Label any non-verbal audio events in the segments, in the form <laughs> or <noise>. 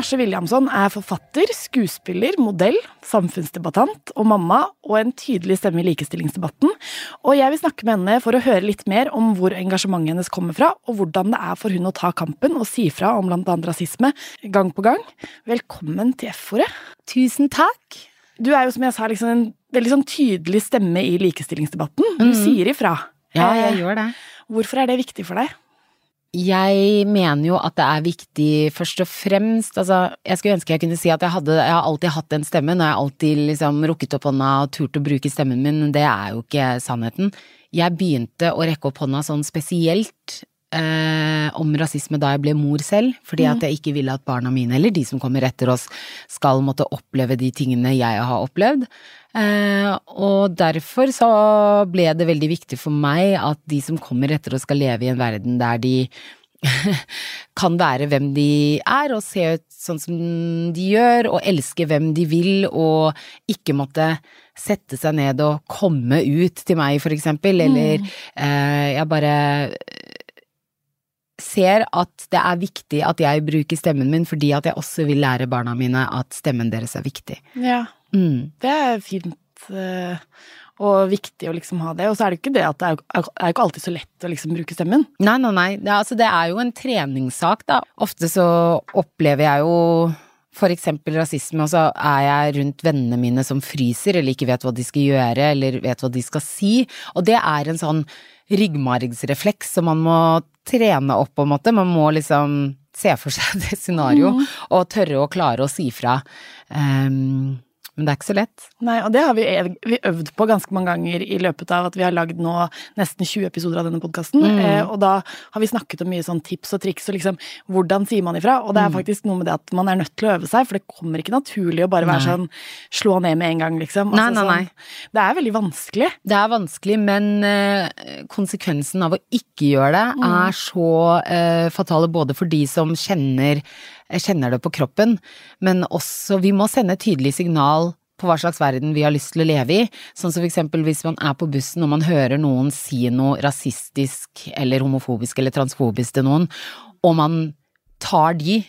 Tinashe Williamson er forfatter, skuespiller, modell, samfunnsdebattant og mamma, og en tydelig stemme i likestillingsdebatten. Og jeg vil snakke med henne for å høre litt mer om hvor engasjementet hennes kommer fra, og hvordan det er for hun å ta kampen og si fra om annet rasisme gang på gang. Velkommen til F-ordet. Tusen takk. Du er jo, som jeg sa, liksom en veldig sånn tydelig stemme i likestillingsdebatten. Du mm. sier ifra. Ja, jeg Eh, gjør det. Hvorfor er det viktig for deg? Jeg mener jo at det er viktig først og fremst, altså jeg skulle ønske jeg kunne si at jeg hadde, jeg har alltid hatt den stemmen, og jeg har alltid liksom rukket opp hånda og turt å bruke stemmen min, men det er jo ikke sannheten. Jeg begynte å rekke opp hånda sånn spesielt eh, om rasisme da jeg ble mor selv, fordi at jeg ikke ville at barna mine, eller de som kommer etter oss, skal måtte oppleve de tingene jeg har opplevd. Eh, og derfor så ble det veldig viktig for meg at de som kommer etter oss skal leve i en verden der de <laughs> kan være hvem de er, og se ut sånn som de gjør, og elske hvem de vil, og ikke måtte sette seg ned og komme ut til meg, for eksempel, eller eh, jeg bare ser at det er viktig at jeg bruker stemmen min fordi at jeg også vil lære barna mine at stemmen deres er viktig. Ja, Mm. det er fint eh, og viktig å liksom ha det. Og så er det ikke det at det er, er ikke alltid så lett å liksom bruke stemmen. Nei, nei, nei. Det, altså, det er jo en treningssak, da. Ofte så opplever jeg jo for eksempel rasisme, og så er jeg rundt vennene mine som fryser, eller ikke vet hva de skal gjøre, eller vet hva de skal si. Og det er en sånn ryggmargsrefleks som man må trene opp, på en måte. Man må liksom se for seg <laughs> det scenarioet, og tørre å klare å si fra. Ehm, men det er ikke så lett. Nei, og det har vi, vi øvd på ganske mange ganger i løpet av at vi har lagd nå nesten 20 episoder av denne podkasten. Eh, og da har vi snakket om mye sånn tips og triks og liksom hvordan sier man ifra. Og det er faktisk noe med det at man er nødt til å øve seg, for det kommer ikke naturlig å bare være Nei. sånn slå ned med en gang, liksom. Nei, nei, nei. Sånn, det er veldig vanskelig. Det er vanskelig, men eh, konsekvensen av å ikke gjøre det er så eh, fatale både for de som kjenner, eh, kjenner det på kroppen, men også vi må sende et tydelig signal på hva slags verden vi har lyst til å leve i. Sånn som for eksempel hvis man er på bussen og man hører noen si noe rasistisk eller homofobisk eller transfobisk til noen, og man tar de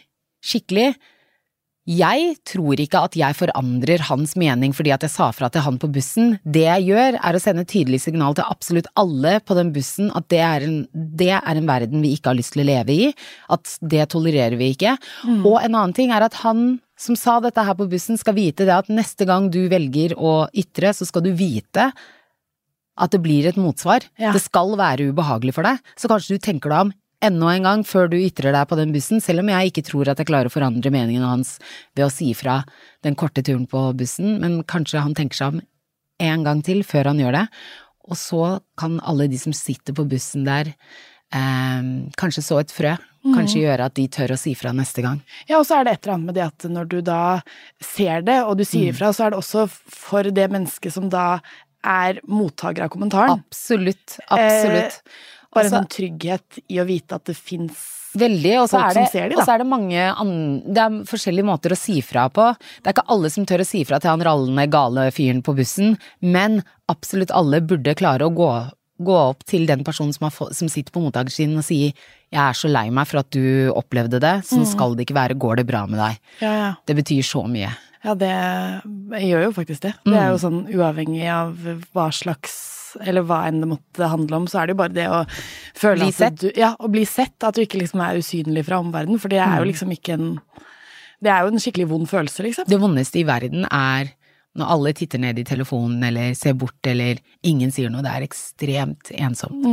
skikkelig, jeg tror ikke at jeg forandrer hans mening fordi at jeg sa fra til han på bussen. Det jeg gjør, er å sende tydelig signal til absolutt alle på den bussen at det er en, det er en verden vi ikke har lyst til å leve i. At det tolererer vi ikke. Og en annen ting er at han som sa dette her på bussen, skal vite det at neste gang du velger å ytre, så skal du vite at det blir et motsvar. Ja. Det skal være ubehagelig for deg. Så kanskje du tenker deg om enda en gang før du ytrer deg på den bussen, selv om jeg ikke tror at jeg klarer å forandre meningen hans ved å si fra den korte turen på bussen, men kanskje han tenker seg om en gang til før han gjør det. Og så kan alle de som sitter på bussen der, eh, kanskje så et frø. Kanskje gjøre at de tør å si fra neste gang. Ja, og så er det et eller annet med det at når du da ser det, og du sier ifra, så er det også for det mennesket som da er mottaker av kommentaren. Absolutt. Absolutt. Bare Altså- en sånn trygghet i å vite at det fins Veldig, og så er, de, og så er det mange an, Det er forskjellige måter å si fra på. Det er ikke alle som tør å si fra til han rallende gale fyren på bussen, men absolutt alle burde klare å gå, gå opp til den personen som, har, som sitter på mottakersiden og si 'jeg er så lei meg for at du opplevde det, sånn skal det ikke være, går det bra med deg'? Ja, ja. Det betyr så mye. Ja, det gjør jo faktisk det. Det er jo sånn uavhengig av hva slags eller hva enn det måtte handle om, så er det jo bare det å føle Bli at. Du, ja, å bli sett. At du ikke liksom er usynlig fra omverdenen. For det er jo liksom ikke en Det er jo en skikkelig vond følelse, liksom. Det vondeste i verden er når alle titter ned i telefonen eller ser bort eller ingen sier noe. Det er ekstremt ensomt.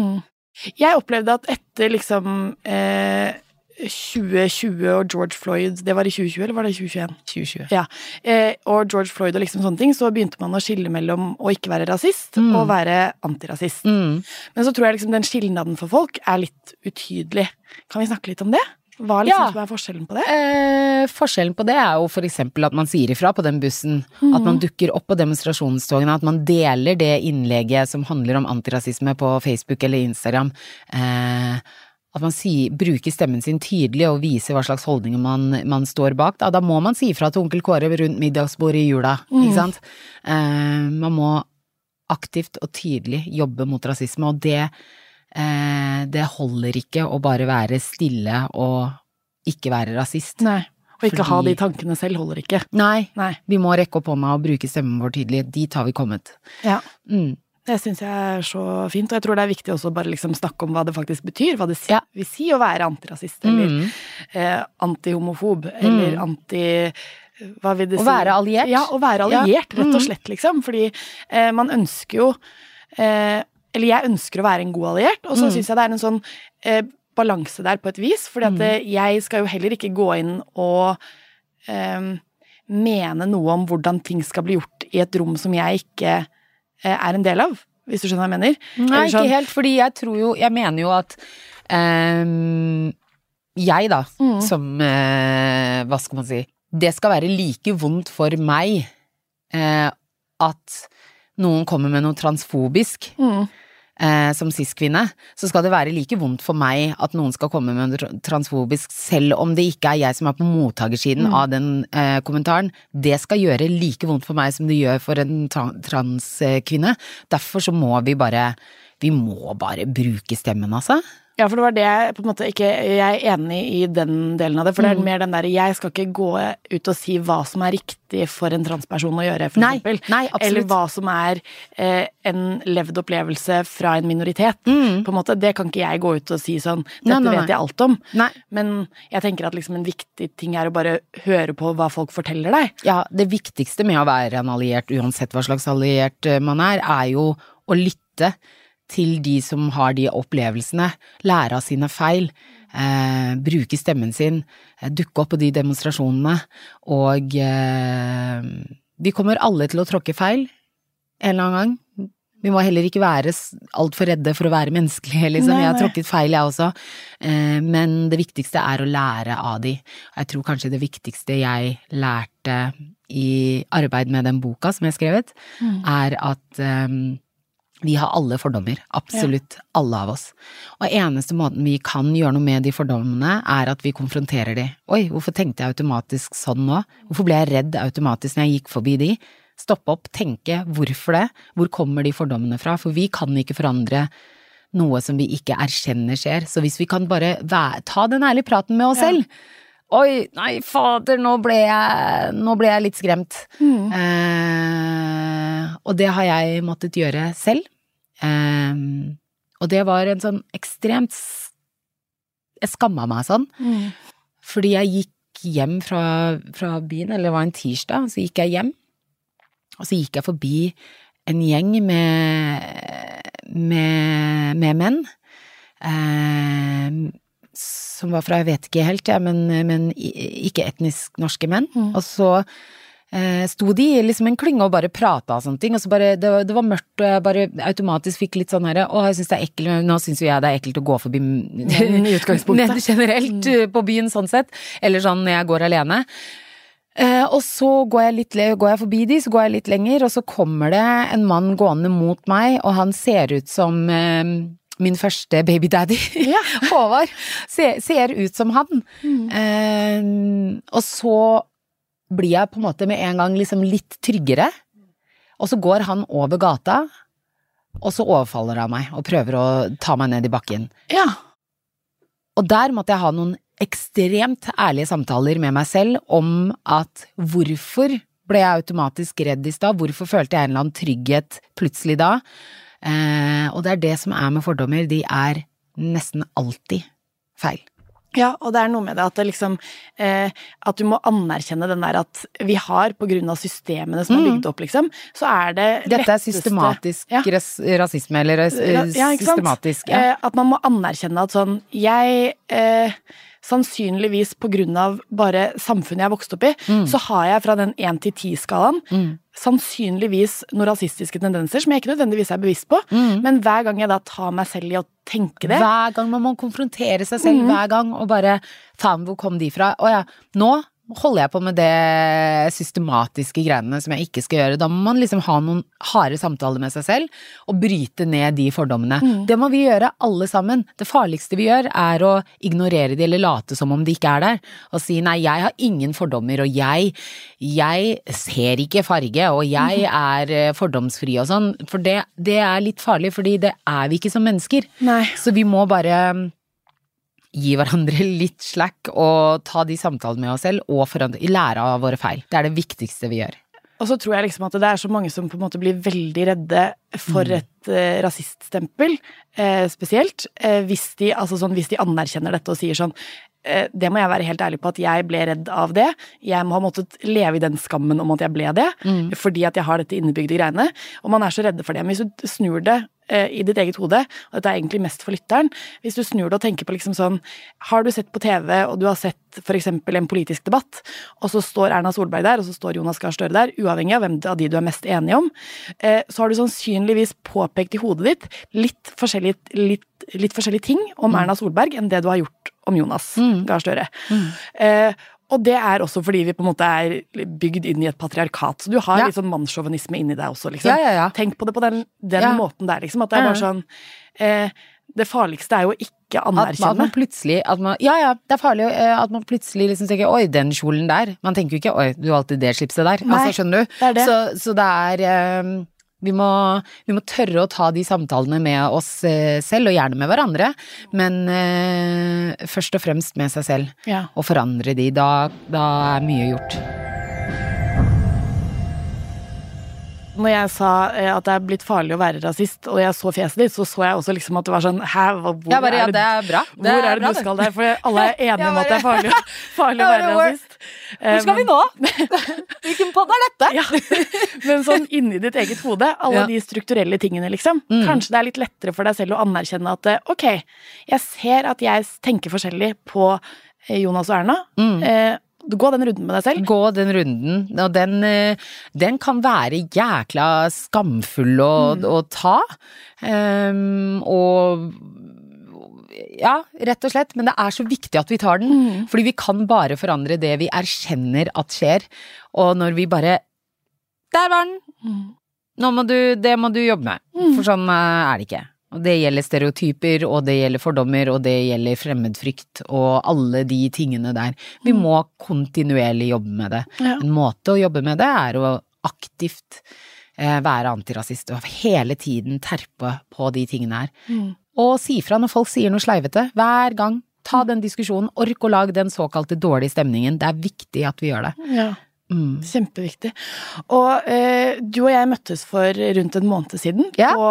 Jeg opplevde at etter liksom eh, 2020 og George Floyd Det var i 2020, eller var det i 2021? 2020. Ja, eh, og George Floyd og liksom sånne ting, så begynte man å skille mellom å ikke være rasist og være antirasist. Mm. Men så tror jeg liksom den skilnaden for folk er litt utydelig. Kan vi snakke litt om det? Hva liksom Ja. som er forskjellen på det? Eh, forskjellen på det er jo eksempel at man sier ifra på den bussen. At man dukker opp på demonstrasjonstogene, at man deler det innlegget som handler om antirasisme på Facebook eller Instagram. Eh, at man sier, bruker stemmen sin tydelig og viser hva slags holdninger man, man står bak. Da. da må man si ifra til onkel Kåre rundt middagsbordet i jula, ikke sant. Eh, man må aktivt og tydelig jobbe mot rasisme, og det, eh, det holder ikke å bare være stille og ikke være rasist. Nei. Og ikke ha de tankene selv holder ikke. Nei, Nei. vi må rekke opp hånda og bruke stemmen vår tydelig. Dit har vi kommet. Ja. Mm. Det syns jeg er så fint, og jeg tror det er viktig også å bare liksom snakke om hva det faktisk betyr. Hva det si, Ja. vil si å være antirasist, eller Mm. eh, antihomofob, eller anti hva vil det Å si? være alliert. Ja, å være Ja. alliert, rett og Mm. slett, liksom. Fordi eh, man ønsker jo eh, Eller jeg ønsker å være en god alliert, og så Mm. syns jeg det er en sånn eh, balanse der på et vis. Fordi at Mm. eh, jeg skal jo heller ikke gå inn og eh, mene noe om hvordan ting skal bli gjort i et rom som jeg ikke er en del av. Hvis du skjønner hva jeg mener? Nei, sånn- ikke helt, fordi jeg tror jo Jeg mener jo at um, Jeg, da, Mm. som uh, Hva skal man si Det skal være like vondt for meg uh, at noen kommer med noe transfobisk Mm. Eh, som cis-kvinne, så skal det være like vondt for meg at noen skal komme med noe transfobisk, selv om det ikke er jeg som er på mottakersiden Mm. av den eh, kommentaren. Det skal gjøre like vondt for meg som det gjør for en tra transkvinne. Derfor så må vi bare Vi må bare bruke stemmen, altså. Ja, for det var det jeg på en måte ikke Jeg er enig i den delen av det, for det er mer den derre Jeg skal ikke gå ut og si hva som er riktig for en transperson å gjøre, for Nei, eksempel. nei. Eller hva som er eh, en levd opplevelse fra en minoritet. Mm. På en måte, Det kan ikke jeg gå ut og si sånn Dette Nei, vet jeg alt om. Men jeg tenker at liksom en viktig ting er å bare høre på hva folk forteller deg. Ja, det viktigste med å være en alliert, uansett hva slags alliert eh, man er, er jo å lytte til de som har de opplevelsene, lære av sine feil, eh, bruke stemmen sin, eh, dukke opp på de demonstrasjonene, og eh, vi kommer alle til å tråkke feil en eller annen gang. Vi må heller ikke være altfor redde for å være menneskelige, <laughs> liksom. Jeg har tråkket feil, jeg også. Eh, Men det viktigste er å lære av de. Jeg tror kanskje det viktigste jeg lærte i arbeid med den boka som jeg har skrevet, er at eh, vi har alle fordommer. Absolutt alle av oss. Og eneste måten vi kan gjøre noe med de fordommene, er at vi konfronterer de. Oi, hvorfor tenkte jeg automatisk sånn nå? Hvorfor ble jeg redd automatisk når jeg gikk forbi de? Stoppe opp, tenke hvorfor det? Hvor kommer de fordommene fra? For vi kan ikke forandre noe som vi ikke erkjenner skjer. Så hvis vi kan bare ta den ærlige praten med oss Ja. selv Oi, nei, fader, nå ble jeg, nå ble jeg litt skremt. Eh, og det har jeg måttet gjøre selv. Eh, og det var en sånn ekstremt Jeg skamma meg sånn, fordi jeg gikk hjem fra, fra byen, eller det var en tirsdag, så gikk jeg hjem, og så gikk jeg forbi en gjeng med, med, med menn. Eh, som var fra, jeg vet ikke helt, ja, men, men ikke etnisk norske menn. Mm. Og så eh, sto de i liksom en klynge og bare prata og sånne ting, og så bare, det, var- det var mørkt, og jeg bare automatisk fikk litt sånn herre, å, jeg syns det er ekkelt, nå syns jo jeg det er ekkelt å gå forbi. <laughs> Ned generelt mm. på byen sånn sett, eller sånn når jeg går alene. Eh, og så går jeg, litt, går jeg forbi de, så går jeg litt lenger, og så kommer det en mann gående mot meg, og han ser ut som eh, min første babydaddy. Ja. <laughs> Håvard. Ser, ser ut som han. Eh, og så blir jeg på en måte med en gang liksom litt tryggere, og så går han over gata, og så overfaller han meg og prøver å ta meg ned i bakken. Ja. Og der måtte jeg ha noen ekstremt ærlige samtaler med meg selv om at hvorfor ble jeg automatisk redd i stad, hvorfor følte jeg en eller annen trygghet plutselig da? Eh, og det er det som er med fordommer, de er nesten alltid feil. Ja, og det er noe med det at det liksom eh, At du må anerkjenne den der at vi har, på grunn av systemene som er Mm. bygd opp, liksom, så er det Dette er systematisk Ja. ras rasisme, eller ras Ja, systematisk. Ja. Eh, at man må anerkjenne at sånn Jeg eh, Sannsynligvis av bare samfunnet jeg vokste opp i, så har jeg fra den 1 til 10-skalaen Mm. sannsynligvis noen rasistiske tendenser som jeg ikke nødvendigvis er bevisst på, Mm. men hver gang jeg da tar meg selv i å tenke det Hver gang man må konfrontere seg selv, hver gang, og bare faen, hvor kom de fra? Å ja, nå holder jeg på med det systematiske greiene som jeg ikke skal gjøre. Da må man liksom ha noen harde samtaler med seg selv, og bryte ned de fordommene. Det må vi gjøre, alle sammen. Det farligste vi gjør, er å ignorere de, eller late som om de ikke er der. Og si nei, jeg har ingen fordommer, og jeg, jeg ser ikke farge, og jeg er eh, fordomsfri og sånn. For det, det er litt farlig, fordi det er vi ikke som mennesker. Nei. Så vi må bare gi hverandre <laughs> litt slack og ta de samtalene med oss selv og forandre, lære av våre feil. Det er det viktigste vi gjør. Og så tror jeg liksom at det er så mange som på en måte blir veldig redde for Mm. et eh, rasiststempel, eh, spesielt. Eh, hvis, de, altså sånn, hvis de anerkjenner dette og sier sånn eh, Det må jeg være helt ærlig på at jeg ble redd av det. Jeg må ha måttet leve i den skammen om at jeg ble det, Mm. fordi at jeg har dette innebygde greiene. Og man er så redde for det. Men hvis du snur det i ditt eget hode, og dette er egentlig mest for lytteren, hvis du snur det og tenker på liksom sånn Har du sett på TV, og du har sett f.eks. en politisk debatt, og så står Erna Solberg der, og så står Jonas Gahr Støre der, uavhengig av hvem av de du er mest enig om, eh, så har du sannsynligvis påpekt i hodet ditt litt forskjellige, litt, litt forskjellige ting om Erna Solberg enn det du har gjort om Jonas Gahr Støre. Eh, og det er også fordi vi på en måte er bygd inn i et patriarkat. Så du har Ja. litt sånn mannssjåvinisme inni deg også, liksom. Ja, ja. Tenk på det på den, den måten der, liksom. At det er bare sånn eh, Det farligste er jo ikke man- at man plutselig at man, Ja, ja, det er farlig eh, at man plutselig liksom tenker oi, den kjolen der. Man tenker jo ikke oi, du har alltid det slipset der. Nei, altså, skjønner du? det det. Så, så det er eh, vi må, vi må tørre å ta de samtalene med oss eh, selv, og gjerne med hverandre, men eh, først og fremst med seg selv. Ja. Og forandre de. Da, da er mye gjort. Når jeg sa eh, at det er blitt farlig å være rasist, og jeg så fjeset ditt, så så jeg også liksom at det var sånn Hæ, hvor ja, bare, ja, er det er bra. Det hvor er det du skal der? For alle er <laughs> enige Jeg om at det er farlig, farlig å <laughs> være hvor- rasist. Hvor skal vi nå? <laughs> Hvilken podd er dette? Ja, men sånn inni ditt eget hode, alle Ja. de strukturelle tingene, liksom. Mm. Kanskje det er litt lettere for deg selv å anerkjenne at eh, ok, jeg ser at jeg tenker forskjellig på eh, Jonas og Erna. Mm. Gå den runden med deg selv. Gå den runden, og den, eh, den kan være jækla skamfull å, å ta. Um, og ja, rett og slett, men det er så viktig at vi tar den. Fordi vi kan bare forandre det vi erkjenner at skjer. Og når vi bare Der var den! Mm. Nå må du, det må du jobbe med. For sånn eh, er det ikke. Og det gjelder stereotyper, og det gjelder fordommer, og det gjelder fremmedfrykt, og alle de tingene der. Vi må kontinuerlig jobbe med det. Ja. En måte å jobbe med det er å aktivt eh, være antirasist, og hele tiden terpe på de tingene her. Mm. Og si fra når folk sier noe sleivete, hver gang. Ta den diskusjonen, ork å lage den såkalte dårlige stemningen. Det er viktig at vi gjør det. Ja. Mm. Kjempeviktig. Og eh, du og jeg møttes for rundt en måned siden Ja. på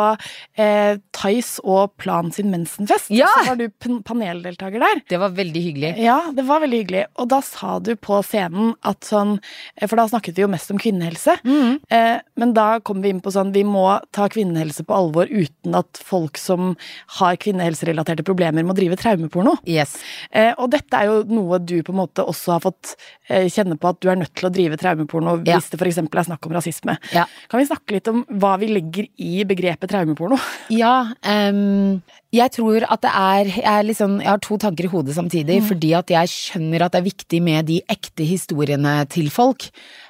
eh, Thais og Plan sin mensenfest. Ja. Så var du paneldeltaker der. Det var veldig hyggelig. Ja, det var veldig hyggelig. Og da sa du på scenen at sånn eh, For da snakket vi jo mest om kvinnehelse. Mm. Eh, men da kom vi inn på sånn Vi må ta kvinnehelse på alvor uten at folk som har kvinnehelserelaterte problemer, må drive traumeporno. Yes. Eh, og dette er jo noe du på en måte også har fått kjenne på at du er nødt til å drive traumeporno Ja. hvis det f.eks. er snakk om rasisme. Ja. Kan vi snakke litt om hva vi legger i begrepet traumeporno? <laughs> Ja, um, jeg tror at det er jeg, liksom, jeg har to tanker i hodet samtidig, fordi at jeg skjønner at det er viktig med de ekte historiene til folk.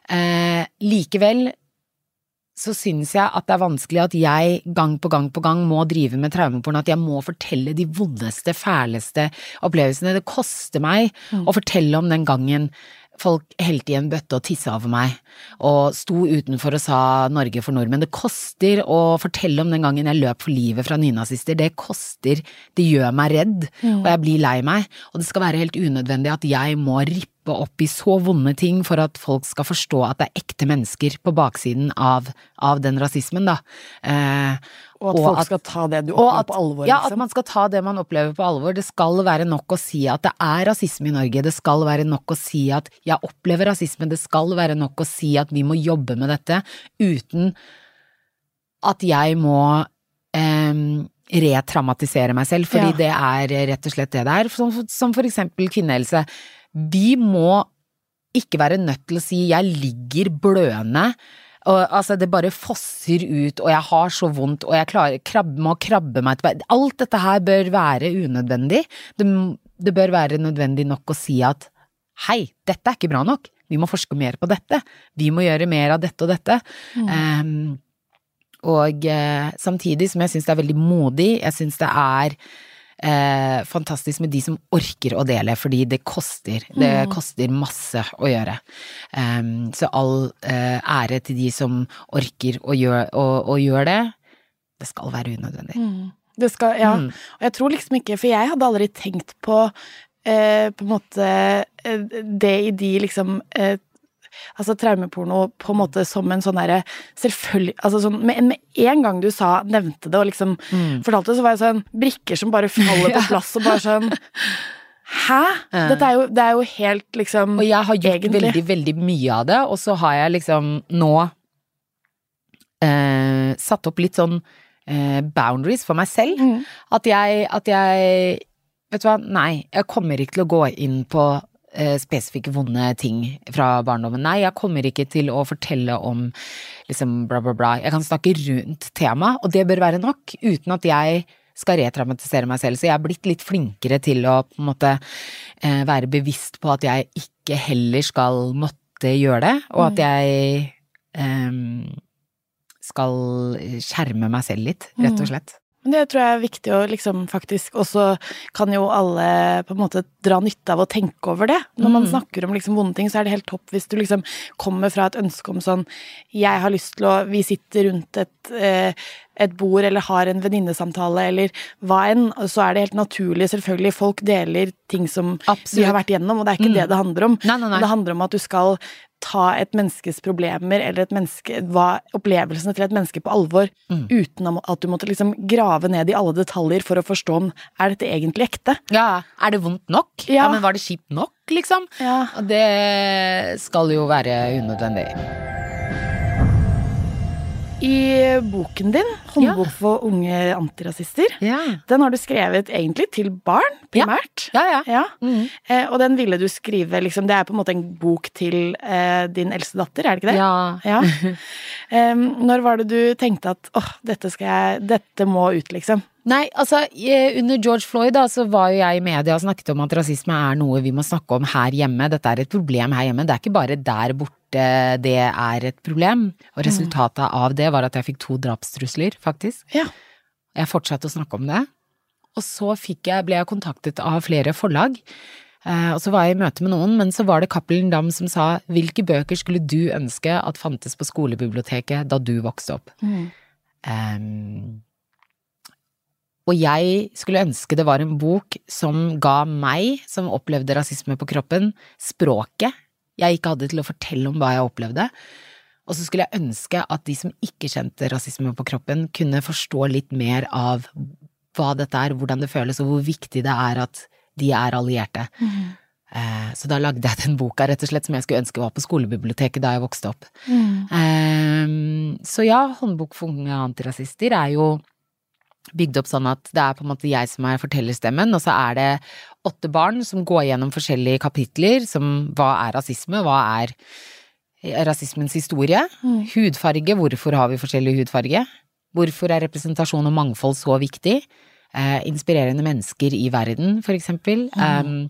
Uh, likevel så syns jeg at det er vanskelig at jeg gang på gang på gang må drive med traumeporno, at jeg må fortelle de vondeste, fæleste opplevelsene. Det koster meg å fortelle om den gangen folk helte i en bøtte og tissa over meg, og sto utenfor og sa Norge for nordmenn. Det koster å fortelle om den gangen jeg løp for livet fra nynazister. Det koster, det gjør meg redd, og jeg blir lei meg. Og det skal være helt unødvendig at jeg må rippe opp i så vonde ting for at folk skal forstå at det er ekte mennesker på baksiden av, av den rasismen, da. Eh, Og at folk skal ta det du opplever at- på alvor. Ja, liksom. at man skal ta det man opplever på alvor. Det skal være nok å si at det er rasisme i Norge. Det skal være nok å si at jeg opplever rasisme. Det skal være nok å si at vi må jobbe med dette uten at jeg må eh, retraumatisere meg selv, fordi Ja. det er rett og slett det det er. Som, som for eksempel kvinnehelse. Vi må ikke være nødt til å si jeg ligger blødende. Og, altså, det bare fosser ut, og jeg har så vondt, og jeg klarer, krabbe, må krabbe meg tilbake. Alt dette her bør være unødvendig. Det, det bør være nødvendig nok å si at hei, dette er ikke bra nok. Vi må forske mer på dette. Vi må gjøre mer av dette og dette. Em, og eh, samtidig som jeg syns det er veldig modig, jeg syns det er eh, fantastisk med de som orker å dele, fordi det koster. Det koster masse å gjøre. Um, så all eh, ære til de som orker å gjøre, å, å gjøre det. Det skal være unødvendig. Mm. Det skal, ja. Og jeg tror liksom ikke For jeg hadde aldri tenkt på eh, på en måte eh, det i de liksom eh, Altså traumeporno på en måte som en sånn derre Selvfølgelig Altså sånn med, med en gang du sa, nevnte det og liksom fortalte det, så var jeg sånn Brikker som bare faller på <laughs> plass og bare sånn Hæ? Dette er jo, det er jo helt liksom Og jeg har gjort egentlig. veldig, veldig mye av det, og så har jeg liksom nå eh, satt opp litt sånn eh, boundaries for meg selv. Mm. At jeg, at jeg Vet du hva, nei, jeg kommer ikke til å gå inn på spesifikke vonde ting fra barndommen. Nei, jeg kommer ikke til å fortelle om liksom bla, bla, bla. Jeg kan snakke rundt temaet, og det bør være nok, uten at jeg skal retraumatisere meg selv. Så jeg er blitt litt flinkere til å på en måte eh, være bevisst på at jeg ikke heller skal måtte gjøre det, og at jeg um, skal skjerme meg selv litt, rett og slett. Det tror jeg er viktig å liksom faktisk Og så kan jo alle på en måte dra nytte av å tenke over det. Når man snakker om liksom vonde ting, så er det helt topp hvis du liksom kommer fra et ønske om sånn Jeg har lyst til å Vi sitter rundt et, eh, et bord eller har en venninnesamtale eller hva enn, så er det helt naturlig, selvfølgelig. Folk deler ting som Absolutt. de har vært igjennom, og det er ikke det det handler om. Nei, nei, nei. Det handler om at du skal ta et menneskes problemer eller et menneske, hva, opplevelsene til et menneske på alvor, Mm. uten at du måtte liksom grave ned i alle detaljer for å forstå om er dette egentlig ekte. Ja, er det vondt nok? Ja, Ja. men var det kjipt nok, liksom? Ja. Og det skal jo være unødvendig. I boken din, 'Håndbok for unge antirasister', Ja. den har du skrevet egentlig til barn, primært. Ja, ja. Ja. Mm. Eh, og den ville du skrive liksom Det er på en måte en bok til eh, din eldste datter, er det ikke det? Ja. <laughs> Når var det du tenkte at åh, dette jeg Dette må ut, liksom? Nei, altså under George Floyd da, så var jo jeg i media og snakket om at rasisme er noe vi må snakke om her hjemme. Dette er et problem her hjemme. Det er ikke bare der borte det er et problem. Og resultatet av det var at jeg fikk to drapstrusler, faktisk. Ja. Jeg fortsatte å snakke om det. Og så jeg, ble jeg kontaktet av flere forlag. Eh, og så var jeg i møte med noen, men så var det Cappelen Dam som sa hvilke bøker skulle du ønske at fantes på skolebiblioteket da du vokste opp? Ehm, og jeg skulle ønske det var en bok som ga meg, som opplevde rasisme på kroppen, språket jeg ikke hadde til å fortelle om hva jeg opplevde. Og så skulle jeg ønske at de som ikke kjente rasisme på kroppen, kunne forstå litt mer av hva dette er, hvordan det føles, og hvor viktig det er at de er allierte. Eh, Så da lagde jeg den boka rett og slett som jeg skulle ønske var på skolebiblioteket da jeg vokste opp. Eh, Så ja, Håndbok for unge antirasister er jo bygd opp sånn at det er på en måte jeg som er fortellerstemmen, og så er det åtte barn som går gjennom forskjellige kapitler som hva er rasisme, hva er rasismens historie, hudfarge, hvorfor har vi forskjellig hudfarge, hvorfor er representasjon og mangfold så viktig, eh, inspirerende mennesker i verden, for eksempel, um,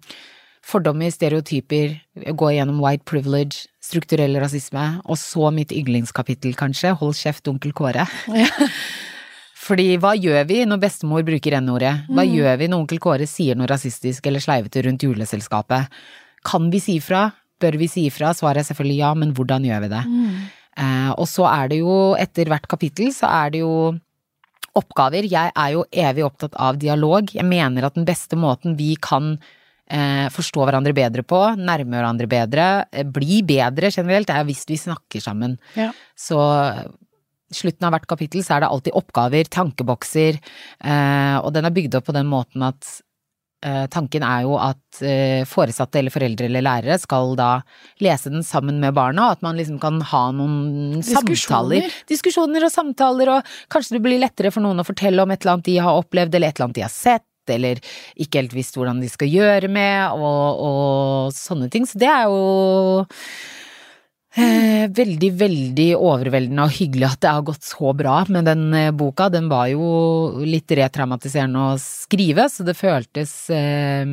fordommer, stereotyper, gå gjennom white privilege, strukturell rasisme, og så mitt yndlingskapittel, kanskje, hold kjeft, onkel Kåre. <laughs> Fordi hva gjør vi når bestemor bruker N-ordet? Hva gjør vi når onkel Kåre sier noe rasistisk eller sleivete rundt juleselskapet? Kan vi si ifra? Bør vi si ifra? Svaret er selvfølgelig ja, men hvordan gjør vi det? Eh, og så er det jo, etter hvert kapittel, så er det jo oppgaver. Jeg er jo evig opptatt av dialog. Jeg mener at den beste måten vi kan eh, forstå hverandre bedre på, nærme hverandre bedre, eh, bli bedre generelt, er hvis vi snakker sammen. Ja. Så slutten av hvert kapittel så er det alltid oppgaver, tankebokser, eh, og den er bygd opp på den måten at eh, tanken er jo at eh, foresatte eller foreldre eller lærere skal da lese den sammen med barna, og at man liksom kan ha noen Diskusjoner. samtaler. Diskusjoner og samtaler, og kanskje det blir lettere for noen å fortelle om et eller annet de har opplevd, eller et eller annet de har sett. Eller ikke helt visst hvordan de skal gjøre med, og, og sånne ting. Så det er jo Eh, veldig, veldig overveldende og hyggelig at det har gått så bra med den eh, boka. Den var jo litt retraumatiserende å skrive, så det føltes eh,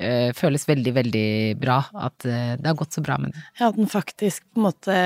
eh, Føles veldig, veldig bra at eh, det har gått så bra med den. Ja, at den faktisk på en måte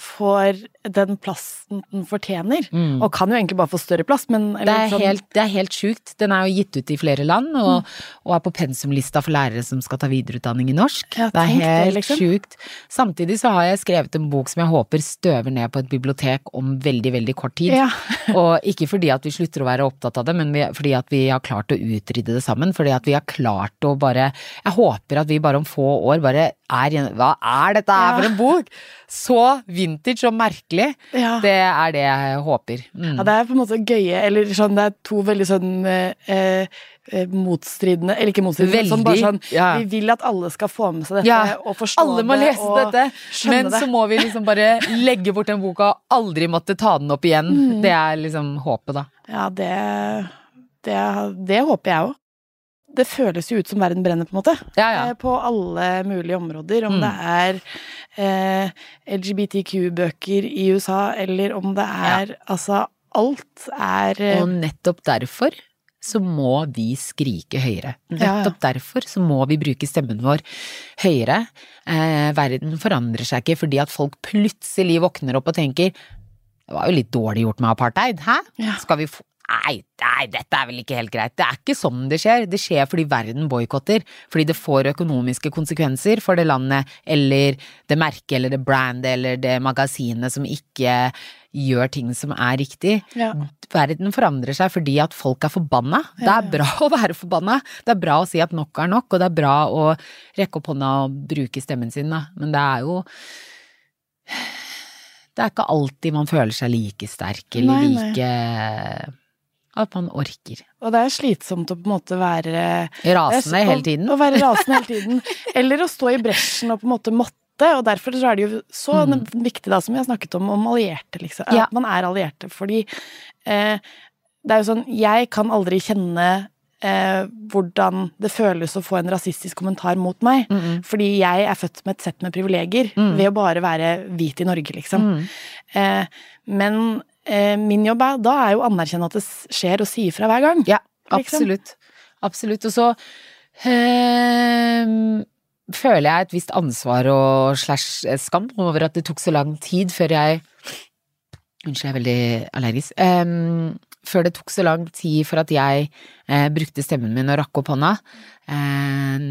får den plassen den fortjener. Mm. Og kan jo egentlig bare få større plass, men Det er, sånn- helt, det er helt sjukt. Den er jo gitt ut i flere land, og, og er på pensumlista for lærere som skal ta videreutdanning i norsk. Ja, det er det, helt liksom. sjukt. Samtidig så har jeg skrevet en bok som jeg håper støver ned på et bibliotek om veldig, veldig kort tid. Ja. <laughs> og ikke fordi at vi slutter å være opptatt av det, men fordi at vi har klart å utrydde det sammen. Fordi at vi har klart å bare Jeg håper at vi bare om få år bare er Hva er dette her for en bok?! Så vintage og merkelig. Det er det jeg håper. Mm. Ja, det er på en måte gøye, eller sånn, det er to veldig sånn eh, eh, motstridende, eller ikke motstridende, Veldig, sånn bare sånn ja. Vi vil at alle skal få med seg dette Ja, og forstå Alle må det lese dette, men det. så må vi liksom bare <laughs> legge bort den boka og aldri måtte ta den opp igjen. Mm. Det er liksom håpet, da. Ja, det, det, det håper jeg òg. Det føles jo ut som verden brenner, på en måte. Ja, ja. Eh, På alle mulige områder. Om Mm. det er eh, LGBTQ-bøker i USA, eller om det er Altså, alt er eh, Og nettopp derfor så må vi skrike høyere. Ja, ja. Nettopp derfor så må vi bruke stemmen vår høyere. Eh, verden forandrer seg ikke fordi at folk plutselig våkner opp og tenker det var jo litt dårlig gjort med apartheid, hæ? Ja. Skal vi Nei, nei, dette er vel ikke helt greit. Det er ikke sånn det skjer. Det skjer fordi verden boikotter. Fordi det får økonomiske konsekvenser for det landet, eller det merket, eller det brandet, eller det magasinet som ikke gjør ting som er riktig. ja. Verden forandrer seg fordi at folk er forbanna. Det er bra å være forbanna. Det er bra å si at nok er nok, og det er bra å rekke opp hånda og bruke stemmen sin, da. Men det er jo Det er ikke alltid man føler seg like sterk eller Nei, nei. At man orker. Og det er slitsomt å på en måte være Rasende er så- hele tiden. Å, å være rasende hele tiden. <laughs> Eller å stå i bresjen og på en måte måtte, og derfor så er det jo så Mm. viktig, da, som vi har snakket om, om allierte, liksom. Ja. At man er allierte. Fordi eh, det er jo sånn, jeg kan aldri kjenne eh, hvordan det føles å få en rasistisk kommentar mot meg. Mm -mm. Fordi jeg er født med et sett med privilegier Mm. ved å bare være hvit i Norge, liksom. Mm. Eh, men eh, min jobb er, da er jo å anerkjenne at det skjer, og si ifra hver gang. Ja, absolutt. Absolutt. Og så ehm, føler jeg et visst ansvar og slash skam over at det tok så lang tid før jeg Unnskyld, jeg er veldig allergisk. Um, før det tok så lang tid for at jeg uh, brukte stemmen min og rakk opp hånda. Ehm,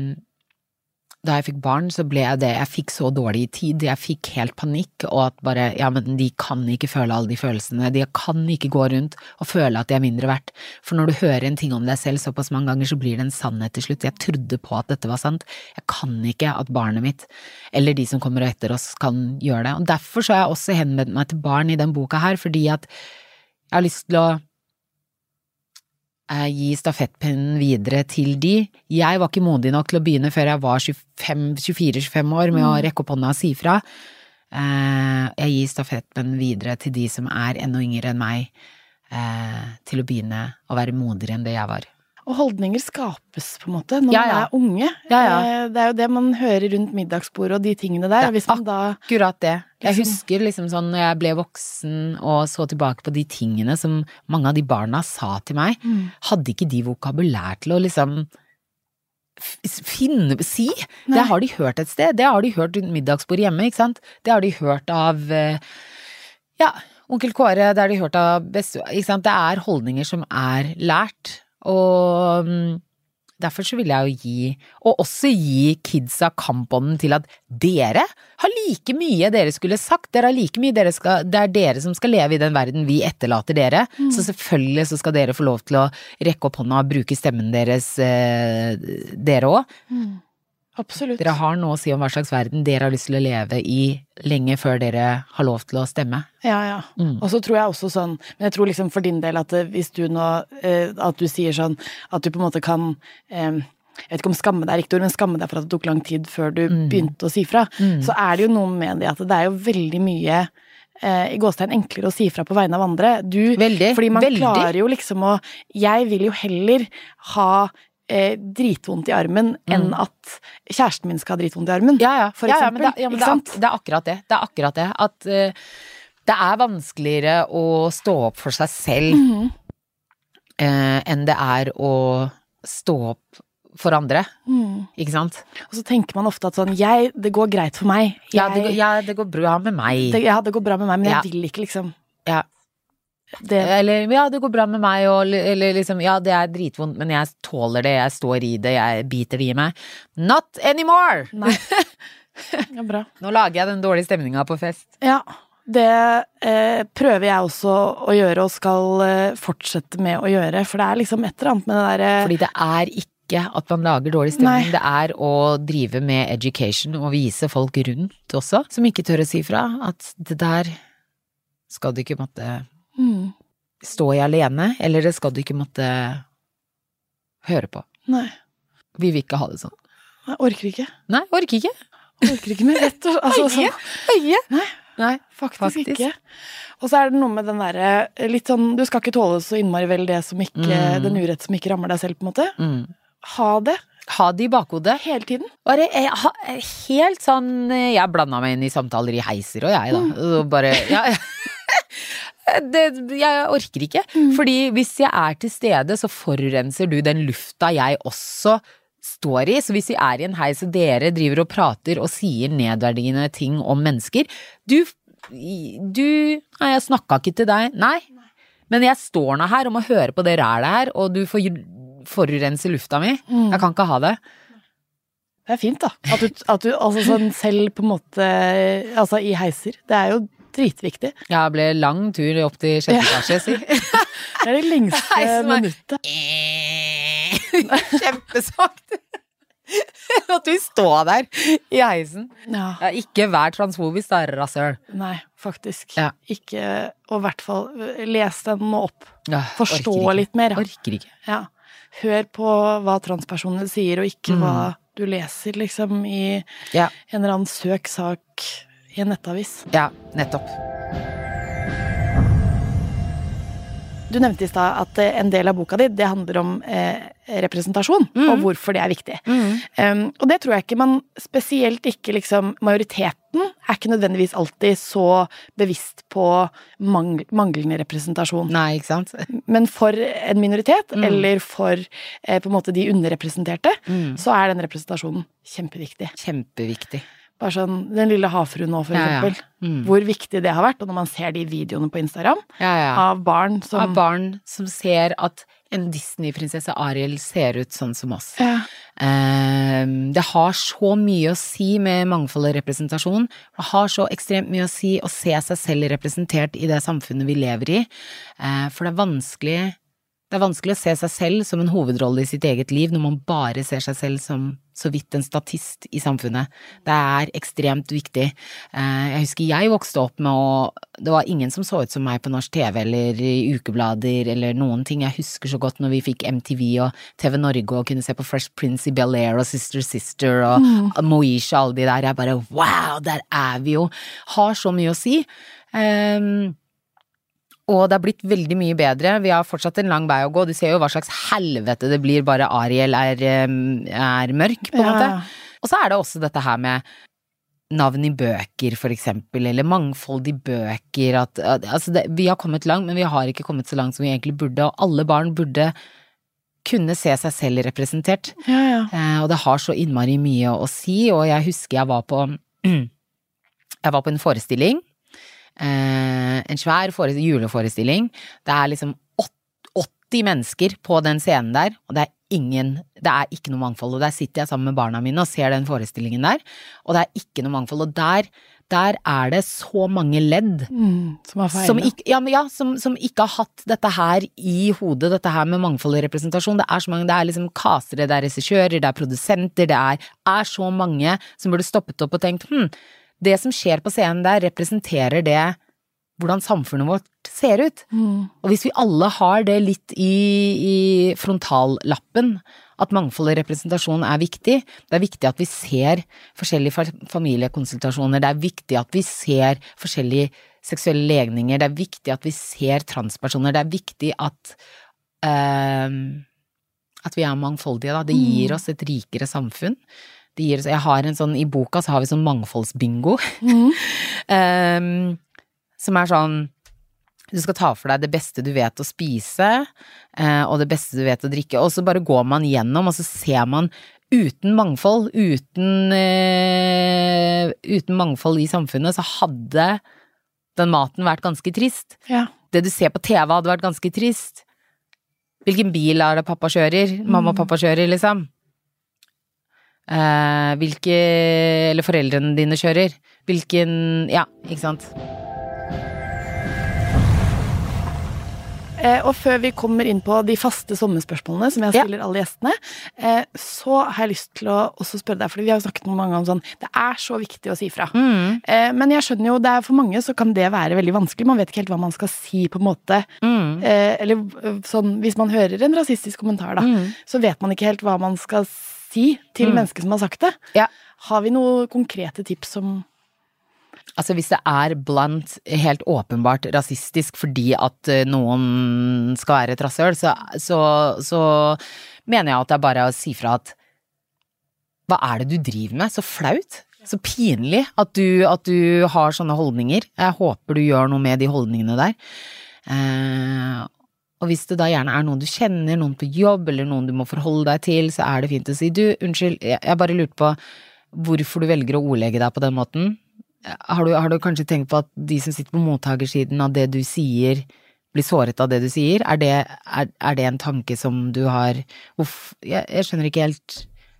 da jeg fikk barn, så ble jeg det. Jeg fikk så dårlig tid. Jeg fikk helt panikk, og at bare Ja, men de kan ikke føle alle de følelsene. De kan ikke gå rundt og føle at de er mindre verdt. For når du hører en ting om deg selv såpass mange ganger, så blir det en sannhet til slutt. Jeg trodde på at dette var sant. Jeg kan ikke at barnet mitt, eller de som kommer etter oss, kan gjøre det. Og derfor så har jeg også henvendt meg til barn i den boka her, fordi at jeg har lyst til å gi stafettpennen videre til de. Jeg var ikke modig nok til å begynne før jeg var 24-25 år med å rekke opp hånda og si fra. Eh, Jeg gir stafettpennen videre til de som er enda yngre enn meg, eh, til å begynne å være modigere enn det jeg var. Og holdninger skapes, på en måte, når Ja, man er unge. Ja, ja. Eh, Det er jo det man hører rundt middagsbordet og de tingene der. Det er da Akkurat det. Jeg Liksom- husker liksom sånn når jeg ble voksen og så tilbake på de tingene som mange av de barna sa til meg, Mm. hadde ikke de vokabulær til å liksom finne, si. Nei. Det har de hørt et sted. Det har de hørt rundt middagsbord hjemme, ikke sant. Det har de hørt av eh, ja, onkel Kåre, det har de hørt av beste... Ikke sant. Det er holdninger som er lært, og mm, Derfor så vil jeg jo gi, og også gi kidsa kampånden til at dere har like mye dere skulle sagt, dere har like mye dere skal, det er dere som skal leve i den verden vi etterlater dere, så selvfølgelig så skal dere få lov til å rekke opp hånda og bruke stemmen deres, eh, dere òg. Mm. Absolutt. Dere har noe å si om hva slags verden dere har lyst til å leve i lenge før dere har lov til å stemme. Ja, ja. Mm. Og så tror jeg også sånn, men jeg tror liksom for din del at eh, hvis du nå, eh, at du sier sånn, at du på en måte kan eh, jeg vet ikke om skamme deg er riktig ord, men skamme deg for at det tok lang tid før du Mm. begynte å si fra, Mm. så er det jo noe med det at det er jo veldig mye eh, i gåstegn enklere å si fra på vegne av andre. Du, Veldig, fordi man veldig. klarer jo liksom å Jeg vil jo heller ha eh, dritvondt i armen enn at kjæresten min skal ha dritvondt i armen. Ja, ja. For ja, ja, eksempel, men det, ja, det, er, det er akkurat det. Det er akkurat det. At eh, det er vanskeligere å stå opp for seg selv Mhm. eh, enn det er å stå opp for andre. Mm. Ikke sant? Og så tenker man ofte at sånn jeg, Det går greit for meg. Jeg, Ja, det, går- ja, det går bra med meg. det, ja, det går bra med meg, men jeg Ja. vil ikke liksom Ja. Det, Eller ja, det går bra med meg, og, eller liksom ja, det er dritvondt, men jeg tåler det, jeg står i det, jeg biter det i meg. Not anymore! Nei. <laughs> Ja, bra. Nå lager jeg den dårlige stemninga på fest. Ja, det eh, prøver jeg også å gjøre, og skal eh, fortsette med å gjøre. For det er liksom et eller annet med det derre Fordi det er ikke at man lager dårlig stemning, Nei. det er å drive med education og vise folk rundt også, som ikke tør å si fra, at det der skal du ikke måtte mm, jeg alene, eller det skal du ikke måtte høre på. Nei, Vi vil ikke ha det sånn. Nei, orker ikke. Nei, orker ikke. Orker ikke mer, rett og slett. Altså, sånn, Nei. Nei. faktisk, Faktisk. ikke. Og så er det noe med den derre litt sånn Du skal ikke tåle så innmari vel det som ikke Mm. Den urett som ikke rammer deg selv, på en måte. Mm. Ha det Ha det i bakhodet. hele tiden. Bare jeg, ha, helt sånn Jeg blanda meg inn i samtaler i heiser og jeg, da. Og bare ja, det, Jeg orker ikke. Fordi hvis jeg er til stede, så forurenser du den lufta jeg også står i. Så hvis vi er i en heis og dere driver og prater og sier nedverdigende ting om mennesker Du, du Nei, jeg snakka ikke til deg. Nei. Men jeg står nå her og må høre på det rælet her, og du får forurense lufta mi. Mm. Jeg kan ikke ha det. Det er fint, da. At du, at du altså sånn selv på en måte Altså i heiser. Det er jo dritviktig. Ja, det ble lang tur opp til sjette etasje, si. <laughs> Det er det lengste minuttet. <laughs> Kjempesvakt. <laughs> At du står der i heisen. Ja. Ja, ikke vær transfobisk, da, rasshøl. Nei, faktisk. Ja. Ikke Og i hvert fall les den opp. Forstå litt mer. Orker ikke. ja. Hør på hva transpersoner sier, og ikke Mm. hva du leser, liksom, i en eller annen søk sak i en nettavis. ja, nettopp. Du nevnte i stad at eh, en del av boka di det handler om eh, representasjon, og hvorfor det er viktig. Um, og det tror jeg ikke man Spesielt ikke liksom Majoriteten er ikke nødvendigvis alltid så bevisst på mangl manglende representasjon. Nei, ikke sant? Men for en minoritet, eller for eh, på en måte de underrepresenterte, så er den representasjonen kjempeviktig. Kjempeviktig. Bare sånn Den lille havfruen nå, for Ja, ja. eksempel. Mm. Hvor viktig det har vært. Og når man ser de videoene på Instagram Ja, ja. av barn som Av barn som ser at en Disney-prinsesse Ariel ser ut sånn som oss. ja. Ehm, det har så mye å si med mangfold og representasjon. Det har så ekstremt mye å si å se seg selv representert i det samfunnet vi lever i. Uh, for det er vanskelig det er vanskelig å se seg selv som en hovedrolle i sitt eget liv når man bare ser seg selv som så vidt en statist i samfunnet. Det er ekstremt viktig. Eh, Jeg husker jeg vokste opp med å Det var ingen som så ut som meg på norsk TV eller i ukeblader eller noen ting. Jeg husker så godt når vi fikk MTV og TV Norge og kunne se på Fresh Prince i Bel-Air og Sister Sister og Moesha og alle de der. Jeg bare wow, der er vi jo! Har så mye å si. Um, og det har blitt veldig mye bedre. Vi har fortsatt en lang vei å gå. Du ser jo hva slags helvete det blir bare Ariel er, er mørk, på en Ja. måte. Og så er det også dette her med navn i bøker, for eksempel, eller mangfold i bøker. At, at, altså det, vi har kommet langt, men vi har ikke kommet så langt som vi egentlig burde. Og alle barn burde kunne se seg selv representert. Ja, ja. Eh, og det har så innmari mye å si, og jeg husker jeg var på <clears throat> Jeg var på en forestilling. Eh, en svær juleforestilling. Det er liksom 80 mennesker på den scenen der, og det er ingen Det er ikke noe mangfold. Og der sitter jeg sammen med barna mine og ser den forestillingen der, og det er ikke noe mangfold. Og der, der er det så mange ledd Mm, som som ikke, ja, ja, som, som ikke har hatt dette her i hodet, dette her med mangfold og representasjon. Det er så mange, det er liksom castere, det er regissører, det er produsenter, det er, er så mange som burde stoppet opp og tenkt hm, det som skjer på scenen der, representerer det hvordan samfunnet vårt ser ut? Mm. Og hvis vi alle har det litt i, i frontallappen, at mangfold og representasjon er viktig, det er viktig at vi ser forskjellige familiekonsultasjoner, det er viktig at vi ser forskjellige seksuelle legninger, det er viktig at vi ser transpersoner, det er viktig at ehm, at vi er mangfoldige, da. Det gir oss et rikere samfunn. Gir jeg har en sånn, I boka så har vi sånn mangfoldsbingo. Mm. um, <laughs> som er sånn Du skal ta for deg det beste du vet å spise, uh, og det beste du vet å drikke, og så bare går man gjennom, og så ser man uten mangfold, uten, uh, uten mangfold i samfunnet, så hadde den maten vært ganske trist. Ja. Det du ser på TV hadde vært ganske trist. Hvilken bil er det pappa kjører? Mamma og pappa kjører, liksom. Eh, hvilke Eller foreldrene dine kjører. Hvilken Ja, ikke sant. Eh, og før vi kommer inn på de faste sommerspørsmålene som jeg Ja. stiller alle gjestene, eh, så har jeg lyst til å også spørre deg, for vi har jo snakket noen mange om sånn Det er så viktig å si fra. Mm, Eh, men jeg skjønner jo, det er for mange så kan det være veldig vanskelig. Man vet ikke helt hva man skal si, på en måte. mm, Eh, eller sånn, hvis man hører en rasistisk kommentar, da, mm. så vet man ikke helt hva man skal si til Mm. mennesket som har sagt det. Ja. Har vi noen konkrete tips som Altså hvis det er blant helt åpenbart rasistisk fordi at eh, noen skal være et rasshøl, så, så, så mener jeg at det er bare å si fra at hva er det du driver med? Så flaut. Så pinlig at du, at du har sånne holdninger. Jeg håper du gjør noe med de holdningene der. Eh, og hvis det da gjerne er noen du kjenner, noen på jobb, eller noen du må forholde deg til, så er det fint å si du, unnskyld, jeg, bare lurte på hvorfor du velger å ordlegge deg på den måten. Har du, har du kanskje tenkt på at de som sitter på mottakersiden av det du sier, blir såret av det du sier? Er det, er, er det en tanke som du har Uff, jeg, jeg skjønner ikke helt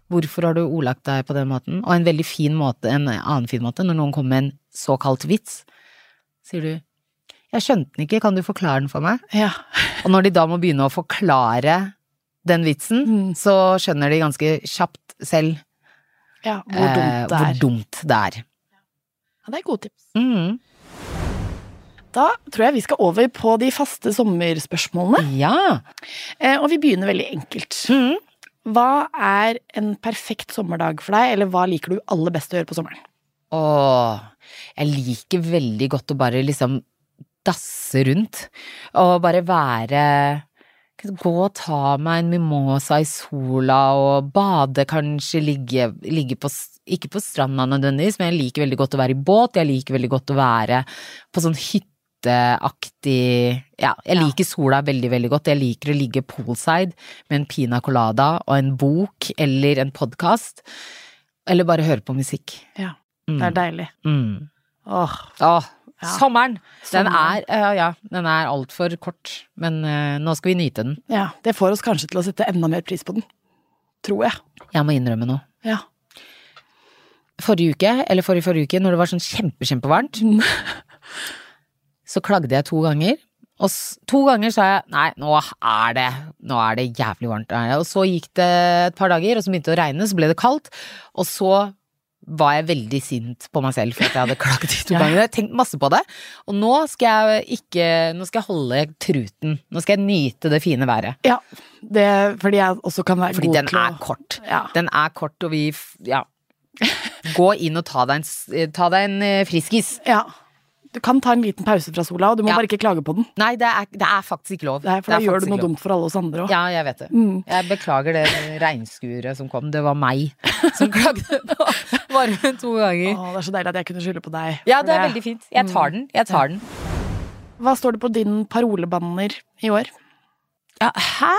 Hvorfor har du ordlagt deg på den måten? Og en veldig fin måte, en annen fin måte, når noen kommer med en såkalt vits, sier du jeg skjønte den ikke, kan du forklare den for meg? Ja. Og når de da må begynne å forklare den vitsen, Mm. så skjønner de ganske kjapt selv ja hvor dumt eh, hvor dumt det er. Ja, det er gode tips. Mm. Da tror jeg vi skal over på de faste sommerspørsmålene. Ja. Eh, og vi begynner veldig enkelt. Mm. Hva er en perfekt sommerdag for deg, eller hva liker du aller best å gjøre på sommeren? Åh, jeg liker veldig godt å bare liksom dasse rundt. Og bare være Gå og ta meg en mimosa i sola og bade, kanskje ligge, ligge på Ikke på stranda nødvendigvis, men jeg liker veldig godt å være i båt. Jeg liker veldig godt å være på sånn hytteaktig Ja, jeg Ja. liker sola veldig, veldig godt. Jeg liker å ligge poolside med en pina colada og en bok eller en podkast. Eller bare høre på musikk. Ja, Mm. det er deilig. Mm. Åh, Åh, Ja. sommeren! Den er, uh, ja, den er altfor kort, men uh, nå skal vi nyte den. Ja, det får oss kanskje til å sette enda mer pris på den. Tror jeg. Jeg må innrømme noe. Ja. Forrige uke, eller forrige forrige uke, når det var sånn kjempe, kjempevarmt, Mm. <laughs> så klagde jeg to ganger. Og to ganger sa jeg nei, nå er det, nå er det jævlig varmt. er. Og så gikk det et par dager, og så begynte det å regne, så ble det kaldt. Og så var jeg veldig sint på meg selv for at jeg hadde klaget de to <laughs> Ja. gangene. Jeg har tenkt masse på det. Og nå skal jeg ikke, nå skal jeg holde truten. Nå skal jeg nyte det fine været. ja. Det, fordi jeg også kan være Fordi god den til å er kort. Ja. Den er kort, og vi, ja. Gå inn og ta deg en, ta deg en eh, friskis. ja. Du kan ta en liten pause fra sola, og du må Ja. bare ikke klage på den. Nei, det er, det er faktisk ikke lov. Nei, for da gjør du noe lov. dumt for alle oss andre òg. Ja, jeg vet det. Mm. Jeg beklager det regnskuret som kom. Det var meg som klagde på <laughs> varmen to ganger. Å, det er så deilig at jeg kunne skylde på deg. Ja, det er veldig fint. Jeg tar den. Jeg tar den. Hva står det på din parolebanner i år? Ja, hæ?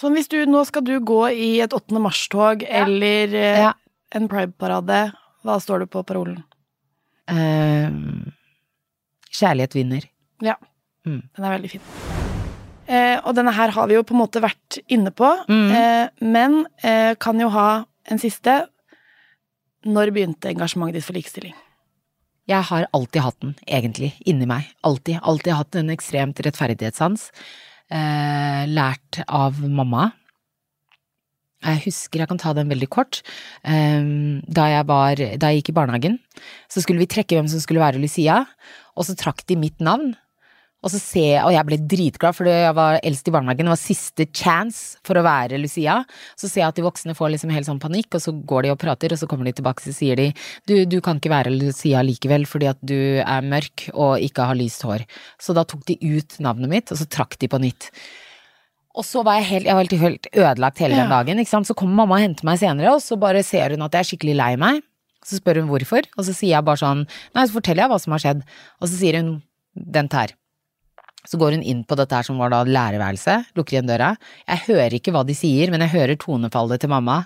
Sånn hvis du, nå skal du gå i et 8. mars-tog eller eh, Ja. en Pride-parade, hva står det på parolen? Uh, kjærlighet vinner. Ja, Mm. den er veldig fin. Eh, og denne her har vi jo på en måte vært inne på, Mm. eh, men eh, kan jo ha en siste. Når begynte engasjementet ditt for likestilling? Jeg har alltid hatt den, egentlig, inni meg. Alltid. Alltid hatt en ekstremt rettferdighetssans. Eh, lært av mamma. Jeg husker, jeg kan ta den veldig kort. Eh, da, jeg var, da jeg gikk i barnehagen, så skulle vi trekke hvem som skulle være Lucia, og så trakk de mitt navn. Og så ser jeg, og jeg ble dritglad, for jeg var eldst i barnehagen, det var siste chance for å være Lucia. Så ser jeg at de voksne får liksom helt sånn panikk, og så går de og prater, og så kommer de tilbake, så sier de du, du kan ikke være Lucia likevel fordi at du er mørk og ikke har lyst hår. Så da tok de ut navnet mitt, og så trakk de på nytt. Og så var jeg helt, jeg var helt, helt ødelagt hele den dagen, ikke sant. Så kommer mamma og henter meg senere, og så bare ser hun at jeg er skikkelig lei meg. Så spør hun hvorfor, og så sier jeg bare sånn Nei, så forteller jeg hva som har skjedd. Og så sier hun den her. Så går hun inn på dette her som var da lærerværelset, lukker igjen døra. Jeg hører ikke hva de sier, men jeg hører tonefallet til mamma.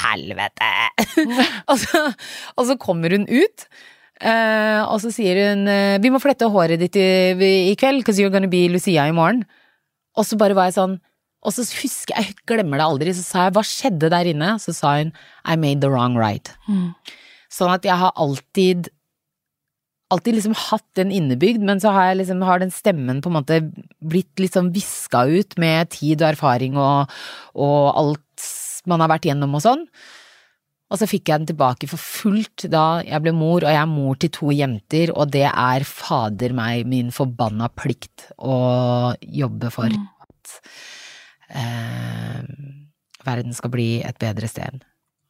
Helvete! <laughs> og, så, og så kommer hun ut. uh, og så sier hun eh, vi må flette håret ditt i, i kveld, because you're gonna be Lucia i morgen. Og så bare var jeg sånn Og så husker jeg, jeg glemmer det aldri, så sa jeg hva skjedde der inne? Så sa hun I made the wrong right. Mm. Sånn at jeg har alltid Alltid liksom hatt den innebygd, men så har jeg liksom har den stemmen på en måte blitt litt liksom viska ut med tid og erfaring og, og alt man har vært gjennom og sånn. Og så fikk jeg den tilbake for fullt da jeg ble mor, og jeg er mor til to jenter, og det er fader meg min forbanna plikt å jobbe for Mm. at eh, verden skal bli et bedre sted.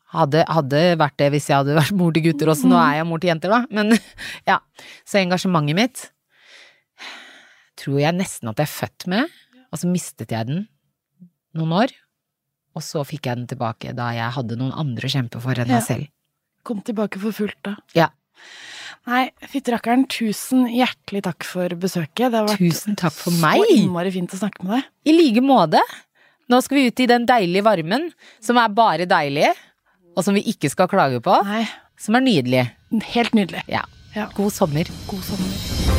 Hadde, hadde vært det hvis jeg hadde vært mor til gutter også, nå er jeg mor til jenter, da, men <laughs> ja. Så engasjementet mitt tror jeg nesten at jeg er født med, og så mistet jeg den noen år. Og så fikk jeg den tilbake da jeg hadde noen andre å kjempe for enn Ja. meg selv. Kom tilbake for fullt, da. Ja. Nei, fytterakkeren, tusen hjertelig takk for besøket. Det har vært Tusen takk for så meg! innmari fint å snakke med deg. I like måte. Nå skal vi ut i den deilige varmen, som er bare deilig, og som vi ikke skal klage på, Nei, som er nydelig. helt nydelig. Ja. Ja. God sommer. God sommer.